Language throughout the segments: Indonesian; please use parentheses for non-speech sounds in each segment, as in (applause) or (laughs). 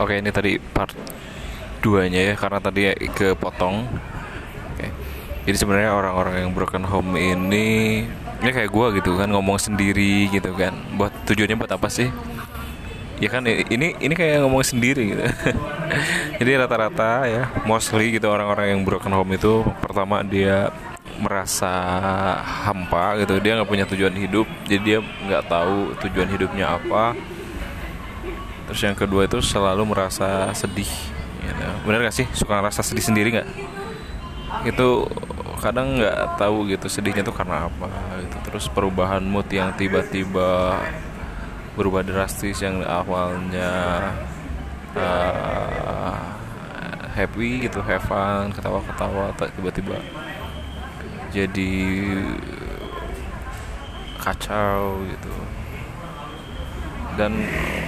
Oke, ini tadi part 2-nya ya karena tadi ya kepotong. Oke. Jadi sebenarnya orang-orang yang broken home ini ini kayak gua gitu kan ngomong sendiri gitu kan. Buat tujuannya buat apa sih? Ya kan ini ini kayak ngomong sendiri gitu. (laughs) Jadi rata-rata ya mostly gitu orang-orang yang broken home itu pertama dia merasa hampa gitu dia nggak punya tujuan hidup jadi dia nggak tahu tujuan hidupnya apa Terus yang kedua itu selalu merasa sedih. Gitu. Bener gak sih suka ngerasa sedih sendiri nggak? Itu kadang nggak tahu gitu sedihnya tuh karena apa gitu. Terus perubahan mood yang tiba-tiba berubah drastis yang awalnya uh, happy gitu, have fun, ketawa-ketawa, tiba-tiba jadi kacau gitu dan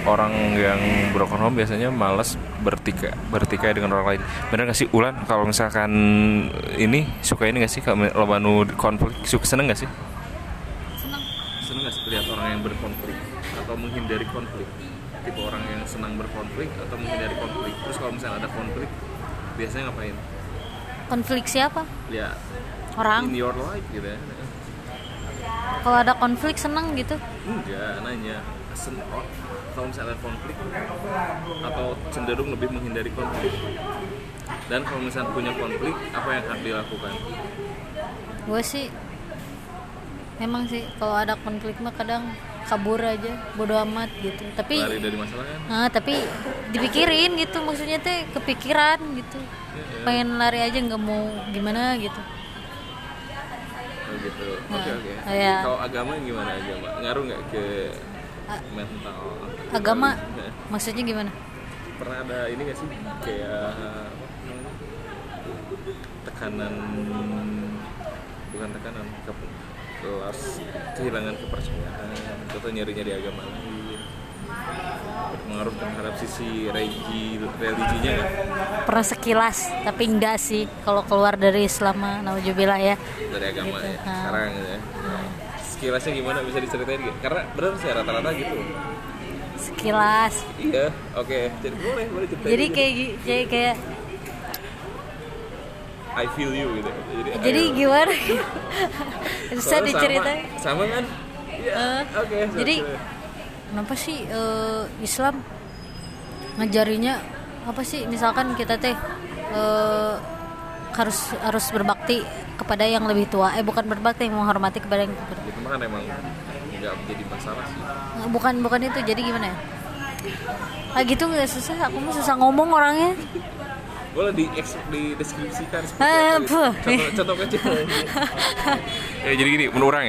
orang yang broken home biasanya malas bertikai bertikai dengan orang lain. Bener gak sih Ulan? Kalau misalkan ini suka ini gak sih? Kalau lo nu konflik suka seneng gak sih? Seneng. Seneng gak sih lihat orang yang berkonflik? Atau menghindari konflik? Tipe orang yang senang berkonflik atau menghindari konflik? Terus kalau misalnya ada konflik biasanya ngapain? Konflik siapa? Lihat orang. in your life gitu ya. Kalau ada konflik seneng gitu. Enggak nanya sen oh, kalau misalnya konflik atau cenderung lebih menghindari konflik dan kalau misalnya punya konflik apa yang harus dilakukan? Gue sih memang sih kalau ada konflik mah kadang kabur aja bodo amat gitu. Tapi lari dari masalah kan? Ah, tapi dipikirin gitu maksudnya teh kepikiran gitu. Pengen lari aja nggak mau gimana gitu. Oh gitu. Oke Nah, oke iya. kalau agama gimana agama ngaruh nggak ke mental. Agama? Nah, maksudnya gimana? Pernah ada ini gak sih? Kayak tekanan bukan tekanan ke kelas kehilangan kepercayaan atau nyari nyari agama lain berpengaruh terhadap sisi religi religinya nggak? Pernah sekilas tapi enggak sih. Kalau keluar dari Islam naujubillah ya. Dari agama Gitu, ya ha. sekarang ya sekilasnya gimana? Bisa diceritain gak? karena benar sih rata-rata gitu. Sekilas. Iya oke. Jadi boleh boleh ceritain. Jadi juga. kayak kayak kayak I feel you gitu jadi, jadi ayo. gimana? (laughs) Bisa diceritain sama, sama kan? Iya, Eh, oke jadi oke. kenapa sih eh, Islam ngajarinya apa sih? Misalkan kita teh eh, harus harus berbakti kepada yang lebih tua. Eh bukan berbakti menghormati kepada yang tua. itu kan emang nggak menjadi masalah sih. Eh, bukan bukan itu. Jadi gimana ya? Ah gitu nggak? Susah. Aku mah susah ngomong orangnya. Boleh di di deskripsikan seperti Eh, apa gitu. contoh contoh kecil. (laughs) Ya jadi gini menurut orang